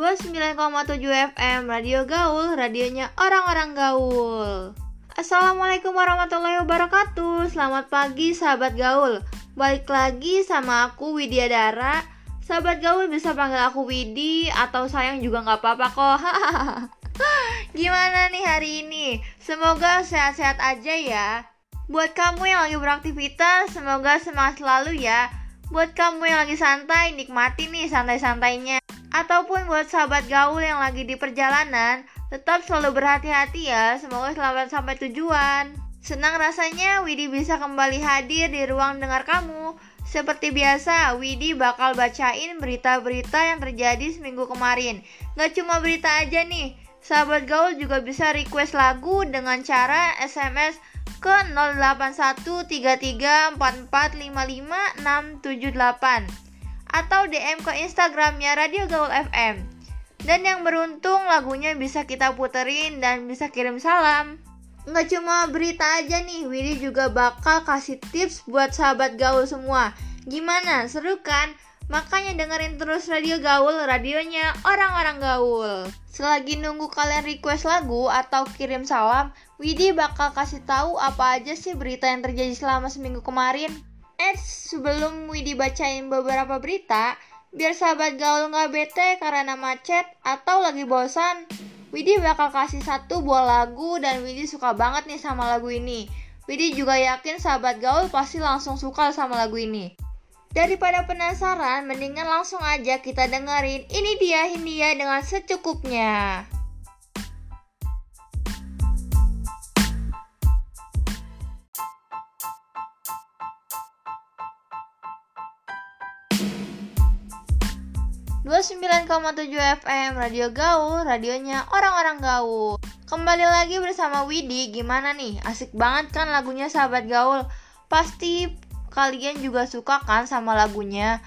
99,7 FM Radio Gaul, radionya orang-orang gaul. Assalamualaikum warahmatullahi wabarakatuh. Selamat pagi sahabat gaul. Balik lagi sama aku Widya Dara. Sahabat gaul bisa panggil aku Widi atau sayang juga nggak apa-apa kok. Gimana nih hari ini? Semoga sehat-sehat aja ya. Buat kamu yang lagi beraktivitas, semoga semangat selalu ya. Buat kamu yang lagi santai, nikmati nih santai-santainya. Ataupun buat sahabat gaul yang lagi di perjalanan, tetap selalu berhati-hati ya. Semoga selamat sampai tujuan. Senang rasanya Widi bisa kembali hadir di ruang dengar kamu. Seperti biasa, Widi bakal bacain berita-berita yang terjadi seminggu kemarin. Gak cuma berita aja nih, sahabat gaul juga bisa request lagu dengan cara SMS ke 081334455678 atau DM ke Instagramnya Radio Gaul FM. Dan yang beruntung lagunya bisa kita puterin dan bisa kirim salam. Nggak cuma berita aja nih, Widi juga bakal kasih tips buat sahabat gaul semua. Gimana, seru kan? Makanya dengerin terus Radio Gaul, radionya orang-orang gaul. Selagi nunggu kalian request lagu atau kirim salam, Widi bakal kasih tahu apa aja sih berita yang terjadi selama seminggu kemarin. Eh, sebelum Widi bacain beberapa berita, biar sahabat gaul nggak bete karena macet atau lagi bosan, Widi bakal kasih satu buah lagu dan Widi suka banget nih sama lagu ini. Widi juga yakin sahabat gaul pasti langsung suka sama lagu ini. Daripada penasaran, mendingan langsung aja kita dengerin ini dia Hindia dengan secukupnya. 29,7 FM Radio Gaul, radionya orang-orang gaul. Kembali lagi bersama Widi, gimana nih? Asik banget kan lagunya sahabat gaul? Pasti kalian juga suka kan sama lagunya?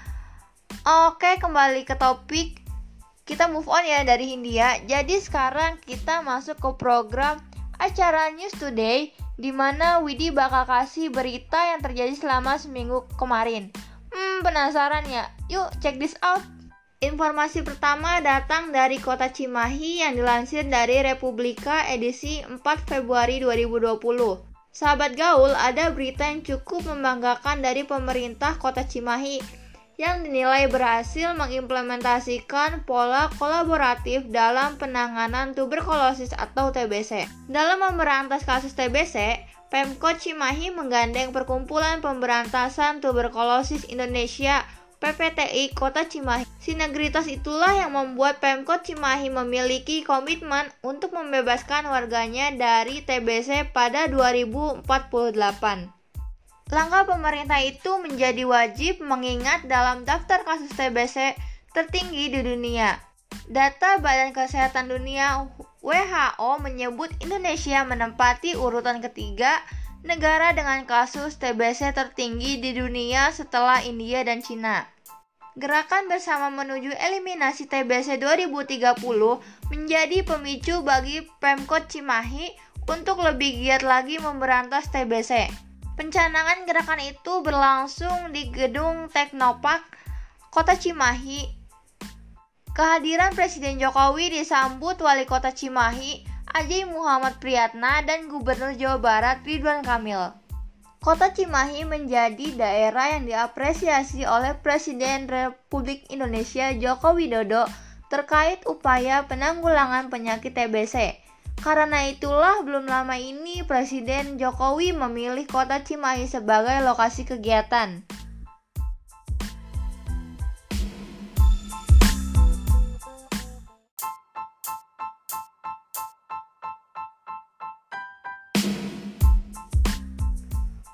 Oke, kembali ke topik. Kita move on ya dari India. Jadi sekarang kita masuk ke program acara News Today di mana Widi bakal kasih berita yang terjadi selama seminggu kemarin. Hmm, penasaran ya? Yuk, check this out. Informasi pertama datang dari kota Cimahi yang dilansir dari Republika edisi 4 Februari 2020. Sahabat gaul, ada berita yang cukup membanggakan dari pemerintah kota Cimahi yang dinilai berhasil mengimplementasikan pola kolaboratif dalam penanganan tuberkulosis atau TBC. Dalam memberantas kasus TBC, Pemkot Cimahi menggandeng Perkumpulan Pemberantasan Tuberkulosis Indonesia PPTI Kota Cimahi. Sinergitas itulah yang membuat Pemkot Cimahi memiliki komitmen untuk membebaskan warganya dari TBC pada 2048. Langkah pemerintah itu menjadi wajib mengingat dalam daftar kasus TBC tertinggi di dunia. Data Badan Kesehatan Dunia WHO menyebut Indonesia menempati urutan ketiga negara dengan kasus TBC tertinggi di dunia setelah India dan Cina. Gerakan bersama menuju eliminasi TBC 2030 menjadi pemicu bagi Pemkot Cimahi untuk lebih giat lagi memberantas TBC. Pencanangan gerakan itu berlangsung di Gedung Teknopark, Kota Cimahi. Kehadiran Presiden Jokowi disambut Wali Kota Cimahi, Ajay Muhammad Priyatna, dan Gubernur Jawa Barat Ridwan Kamil. Kota Cimahi menjadi daerah yang diapresiasi oleh Presiden Republik Indonesia Joko Widodo terkait upaya penanggulangan penyakit TBC. Karena itulah belum lama ini Presiden Jokowi memilih kota Cimahi sebagai lokasi kegiatan.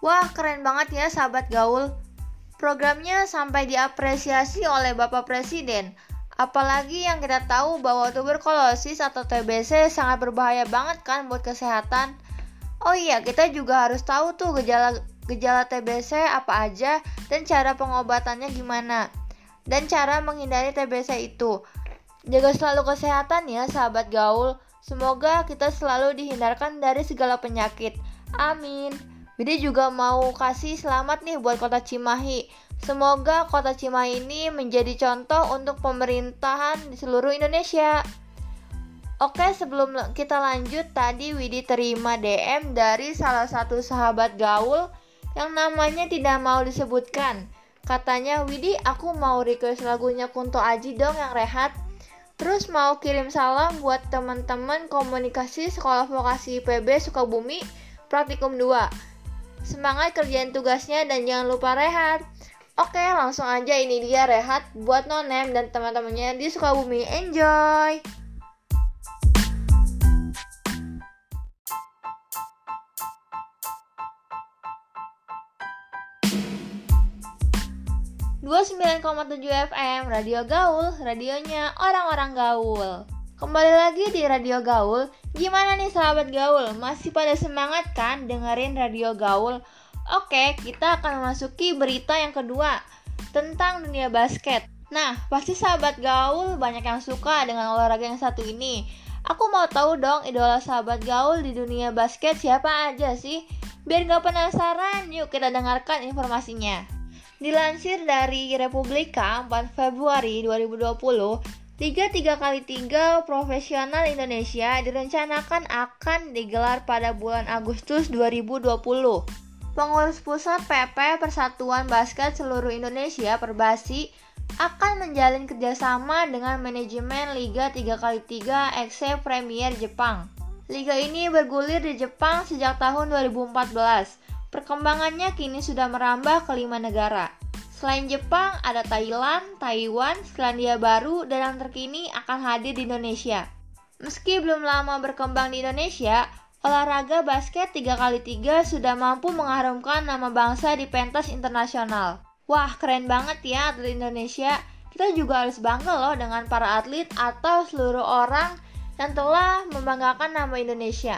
Wah, keren banget ya sahabat gaul. Programnya sampai diapresiasi oleh Bapak Presiden. Apalagi yang kita tahu bahwa tuberkulosis atau TBC sangat berbahaya banget kan buat kesehatan. Oh iya, kita juga harus tahu tuh gejala gejala TBC apa aja dan cara pengobatannya gimana. Dan cara menghindari TBC itu. Jaga selalu kesehatan ya sahabat gaul. Semoga kita selalu dihindarkan dari segala penyakit. Amin. Widi juga mau kasih selamat nih buat kota Cimahi. Semoga kota Cimahi ini menjadi contoh untuk pemerintahan di seluruh Indonesia. Oke, sebelum kita lanjut, tadi Widi terima DM dari salah satu sahabat gaul yang namanya tidak mau disebutkan. Katanya, Widi aku mau request lagunya Kunto Aji dong yang rehat. Terus mau kirim salam buat teman-teman komunikasi Sekolah Vokasi IPB Sukabumi Praktikum 2. Semangat kerjain tugasnya dan jangan lupa rehat. Oke, langsung aja ini dia rehat buat Nonem dan teman-temannya di Sukabumi. Enjoy! Dua tujuh FM Radio Gaul, radionya orang-orang gaul. Kembali lagi di Radio Gaul. Gimana nih sahabat Gaul? Masih pada semangat kan dengerin Radio Gaul? Oke, kita akan memasuki berita yang kedua tentang dunia basket. Nah, pasti sahabat Gaul banyak yang suka dengan olahraga yang satu ini. Aku mau tahu dong idola sahabat Gaul di dunia basket siapa aja sih? Biar gak penasaran, yuk kita dengarkan informasinya. Dilansir dari Republika 4 Februari 2020, Liga 3x3 profesional Indonesia direncanakan akan digelar pada bulan Agustus 2020. Pengurus pusat PP Persatuan Basket Seluruh Indonesia Perbasi akan menjalin kerjasama dengan manajemen Liga 3x3 XC Premier Jepang. Liga ini bergulir di Jepang sejak tahun 2014. Perkembangannya kini sudah merambah ke lima negara. Selain Jepang, ada Thailand, Taiwan, Selandia Baru, dan yang terkini akan hadir di Indonesia. Meski belum lama berkembang di Indonesia, olahraga basket 3x3 sudah mampu mengharumkan nama bangsa di pentas internasional. Wah, keren banget ya atlet Indonesia. Kita juga harus bangga loh dengan para atlet atau seluruh orang yang telah membanggakan nama Indonesia.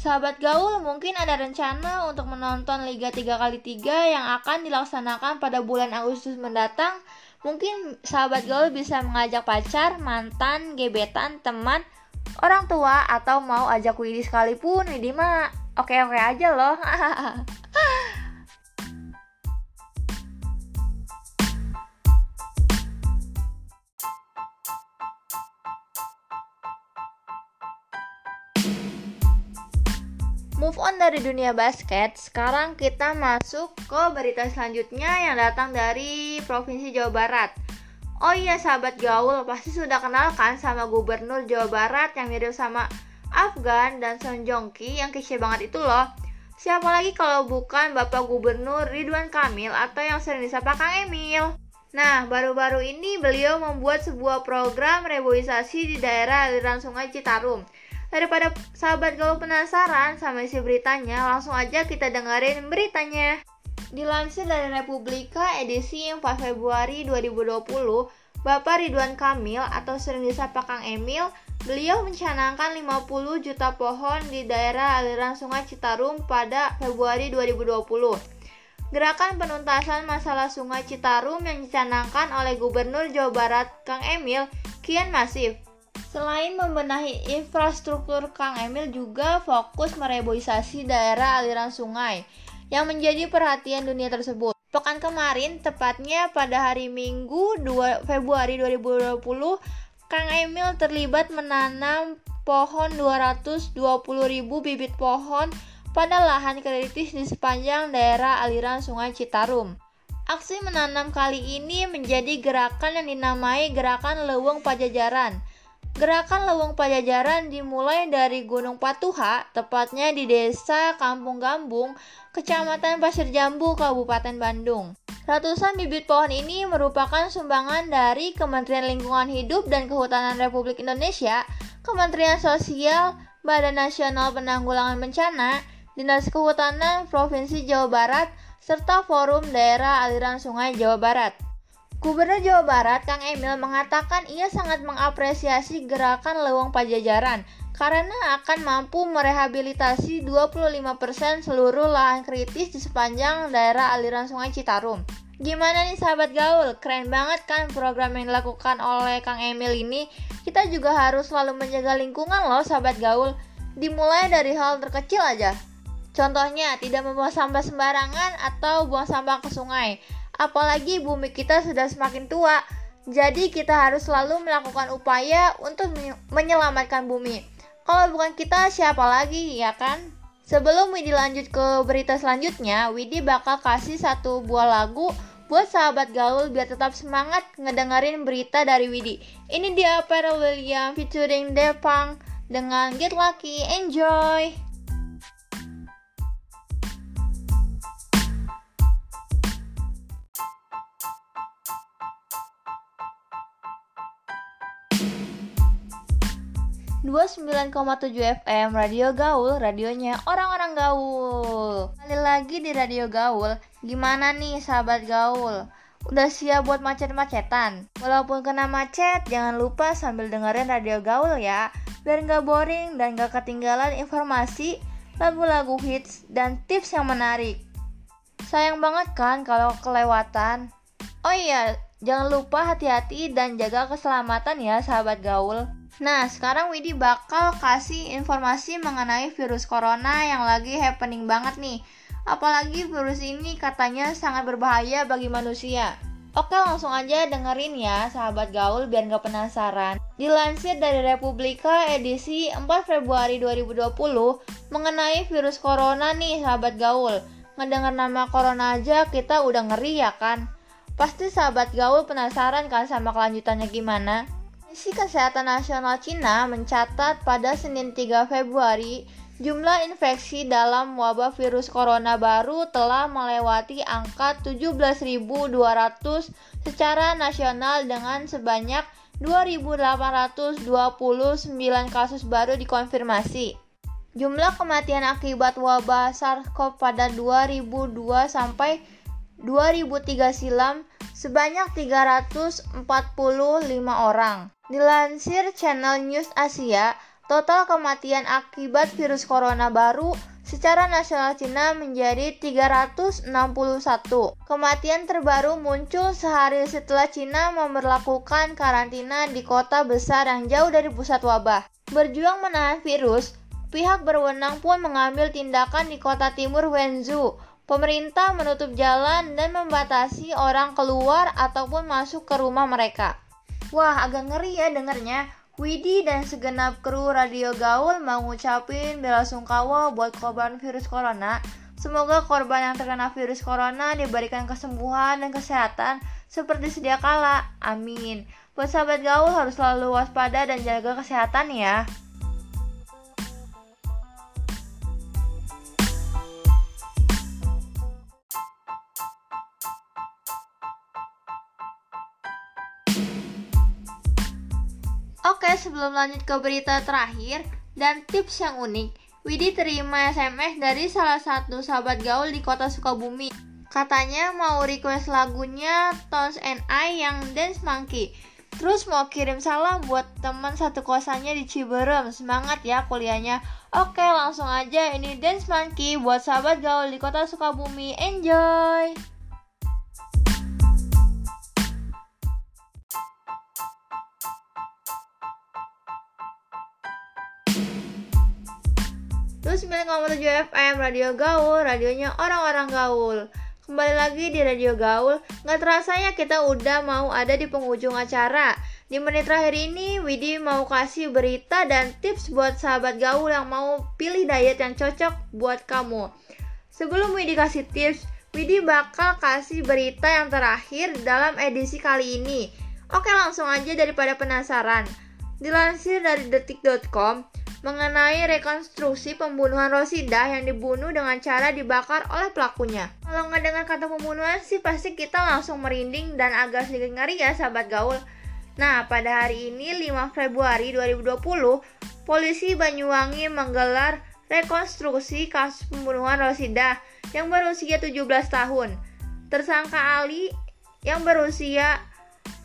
Sahabat Gaul mungkin ada rencana untuk menonton Liga 3x3 yang akan dilaksanakan pada bulan Agustus mendatang. Mungkin sahabat Gaul bisa mengajak pacar, mantan, gebetan, teman, orang tua atau mau ajak Widi sekalipun. Widi mah oke-oke aja loh. on dari dunia basket, sekarang kita masuk ke berita selanjutnya yang datang dari Provinsi Jawa Barat. Oh iya sahabat gaul, pasti sudah kenal kan sama gubernur Jawa Barat yang mirip sama Afgan dan Son Jongki yang kece banget itu loh. Siapa lagi kalau bukan Bapak Gubernur Ridwan Kamil atau yang sering disapa Kang Emil. Nah, baru-baru ini beliau membuat sebuah program reboisasi di daerah aliran sungai Citarum Daripada sahabat gaul penasaran sama isi beritanya, langsung aja kita dengerin beritanya. Dilansir dari Republika edisi 4 Februari 2020, Bapak Ridwan Kamil atau sering disapa Kang Emil, beliau mencanangkan 50 juta pohon di daerah aliran Sungai Citarum pada Februari 2020. Gerakan penuntasan masalah Sungai Citarum yang dicanangkan oleh Gubernur Jawa Barat Kang Emil kian masif. Selain membenahi infrastruktur, Kang Emil juga fokus mereboisasi daerah aliran sungai yang menjadi perhatian dunia tersebut. Pekan kemarin, tepatnya pada hari Minggu 2 Februari 2020, Kang Emil terlibat menanam pohon 220.000 bibit pohon pada lahan kritis di sepanjang daerah aliran sungai Citarum. Aksi menanam kali ini menjadi gerakan yang dinamai Gerakan Leweng Pajajaran – Gerakan Leweng Pajajaran dimulai dari Gunung Patuha, tepatnya di Desa Kampung Gambung, Kecamatan Pasir Jambu, Kabupaten Bandung. Ratusan bibit pohon ini merupakan sumbangan dari Kementerian Lingkungan Hidup dan Kehutanan Republik Indonesia, Kementerian Sosial, Badan Nasional Penanggulangan Bencana, Dinas Kehutanan Provinsi Jawa Barat, serta Forum Daerah Aliran Sungai Jawa Barat. Gubernur Jawa Barat, Kang Emil, mengatakan ia sangat mengapresiasi gerakan Leweng Pajajaran karena akan mampu merehabilitasi 25% seluruh lahan kritis di sepanjang daerah aliran sungai Citarum. Gimana nih sahabat gaul? Keren banget kan program yang dilakukan oleh Kang Emil ini? Kita juga harus selalu menjaga lingkungan loh sahabat gaul. Dimulai dari hal terkecil aja. Contohnya, tidak membuang sampah sembarangan atau buang sampah ke sungai. Apalagi bumi kita sudah semakin tua, jadi kita harus selalu melakukan upaya untuk menyelamatkan bumi. Kalau bukan kita, siapa lagi, ya kan? Sebelum Widi lanjut ke berita selanjutnya, Widi bakal kasih satu buah lagu buat sahabat gaul biar tetap semangat ngedengerin berita dari Widi. Ini dia Pharrell Williams featuring Depang dengan Get Lucky. Enjoy! 29,7 FM Radio Gaul, radionya orang-orang gaul. Kali lagi di Radio Gaul, gimana nih sahabat gaul? Udah siap buat macet-macetan? Walaupun kena macet, jangan lupa sambil dengerin Radio Gaul ya, biar nggak boring dan nggak ketinggalan informasi, lagu-lagu hits, dan tips yang menarik. Sayang banget kan kalau kelewatan? Oh iya, jangan lupa hati-hati dan jaga keselamatan ya sahabat gaul. Nah, sekarang Widi bakal kasih informasi mengenai virus corona yang lagi happening banget nih. Apalagi virus ini katanya sangat berbahaya bagi manusia. Oke langsung aja dengerin ya sahabat gaul biar gak penasaran. Dilansir dari Republika edisi 4 Februari 2020 mengenai virus corona nih sahabat gaul. Ngedengar nama corona aja kita udah ngeri ya kan? Pasti sahabat gaul penasaran kan sama kelanjutannya gimana? Komisi Kesehatan Nasional Cina mencatat pada Senin 3 Februari jumlah infeksi dalam wabah virus corona baru telah melewati angka 17.200 secara nasional dengan sebanyak 2.829 kasus baru dikonfirmasi. Jumlah kematian akibat wabah SARS-CoV pada 2002 sampai 2003 silam sebanyak 345 orang. Dilansir channel News Asia, total kematian akibat virus corona baru secara nasional Cina menjadi 361. Kematian terbaru muncul sehari setelah Cina memperlakukan karantina di kota besar yang jauh dari pusat wabah. Berjuang menahan virus, pihak berwenang pun mengambil tindakan di kota timur Wenzhou Pemerintah menutup jalan dan membatasi orang keluar ataupun masuk ke rumah mereka. Wah, agak ngeri ya dengernya. Widi dan segenap kru Radio Gaul mau ngucapin bela sungkawa buat korban virus corona. Semoga korban yang terkena virus corona diberikan kesembuhan dan kesehatan seperti sedia kala. Amin. Buat sahabat gaul harus selalu waspada dan jaga kesehatan ya. Sebelum lanjut ke berita terakhir dan tips yang unik, Widi terima SMS dari salah satu sahabat gaul di kota Sukabumi. Katanya mau request lagunya Tones and I yang Dance Monkey. Terus mau kirim salam buat teman satu kosannya di Ciberem. Semangat ya kuliahnya. Oke, langsung aja ini Dance Monkey buat sahabat gaul di kota Sukabumi. Enjoy! 99,7 FM Radio Gaul, radionya orang-orang gaul. Kembali lagi di Radio Gaul, nggak terasa ya kita udah mau ada di penghujung acara. Di menit terakhir ini, Widi mau kasih berita dan tips buat sahabat gaul yang mau pilih diet yang cocok buat kamu. Sebelum Widi kasih tips, Widi bakal kasih berita yang terakhir dalam edisi kali ini. Oke langsung aja daripada penasaran. Dilansir dari detik.com, mengenai rekonstruksi pembunuhan Rosida yang dibunuh dengan cara dibakar oleh pelakunya. Kalau nggak dengar kata pembunuhan sih pasti kita langsung merinding dan agak sedikit ngeri ya sahabat gaul. Nah, pada hari ini 5 Februari 2020, polisi Banyuwangi menggelar rekonstruksi kasus pembunuhan Rosida yang berusia 17 tahun. Tersangka Ali yang berusia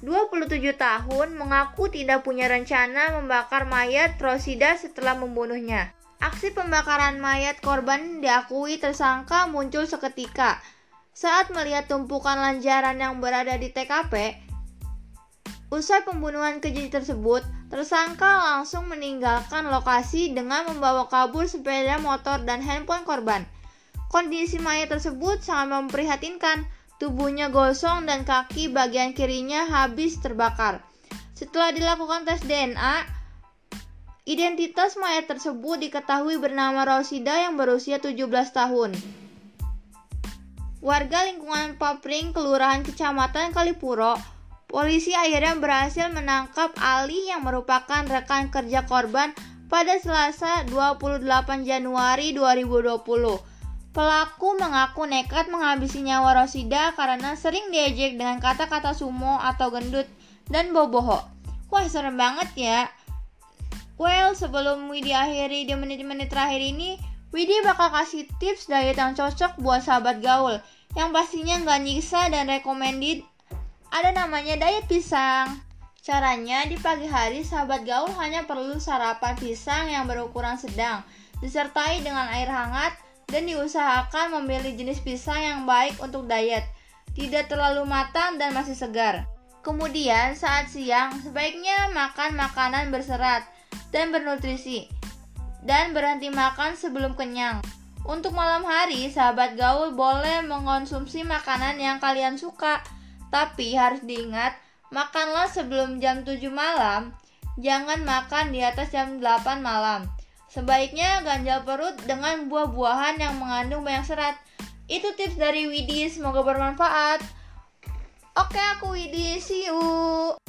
27 tahun mengaku tidak punya rencana membakar mayat Rosida setelah membunuhnya. Aksi pembakaran mayat korban diakui tersangka muncul seketika. Saat melihat tumpukan lanjaran yang berada di TKP, usai pembunuhan keji tersebut, tersangka langsung meninggalkan lokasi dengan membawa kabur sepeda motor dan handphone korban. Kondisi mayat tersebut sangat memprihatinkan. Tubuhnya gosong dan kaki bagian kirinya habis terbakar. Setelah dilakukan tes DNA, identitas mayat tersebut diketahui bernama Rosida yang berusia 17 tahun. Warga lingkungan Papring, Kelurahan Kecamatan Kalipuro, polisi akhirnya berhasil menangkap Ali yang merupakan rekan kerja korban pada Selasa 28 Januari 2020. Pelaku mengaku nekat menghabisi nyawa Rosida karena sering diejek dengan kata-kata sumo atau gendut dan boboho. Wah serem banget ya. Well, sebelum Widi akhiri di menit-menit terakhir ini, Widi bakal kasih tips diet yang cocok buat sahabat gaul yang pastinya nggak nyiksa dan recommended. Ada namanya diet pisang. Caranya di pagi hari sahabat gaul hanya perlu sarapan pisang yang berukuran sedang disertai dengan air hangat dan diusahakan memilih jenis pisang yang baik untuk diet, tidak terlalu matang dan masih segar. Kemudian saat siang sebaiknya makan makanan berserat dan bernutrisi dan berhenti makan sebelum kenyang. Untuk malam hari, sahabat gaul boleh mengonsumsi makanan yang kalian suka, tapi harus diingat, makanlah sebelum jam 7 malam, jangan makan di atas jam 8 malam. Sebaiknya ganjal perut dengan buah-buahan yang mengandung banyak serat. Itu tips dari Widi, semoga bermanfaat. Oke, aku Widi, see you.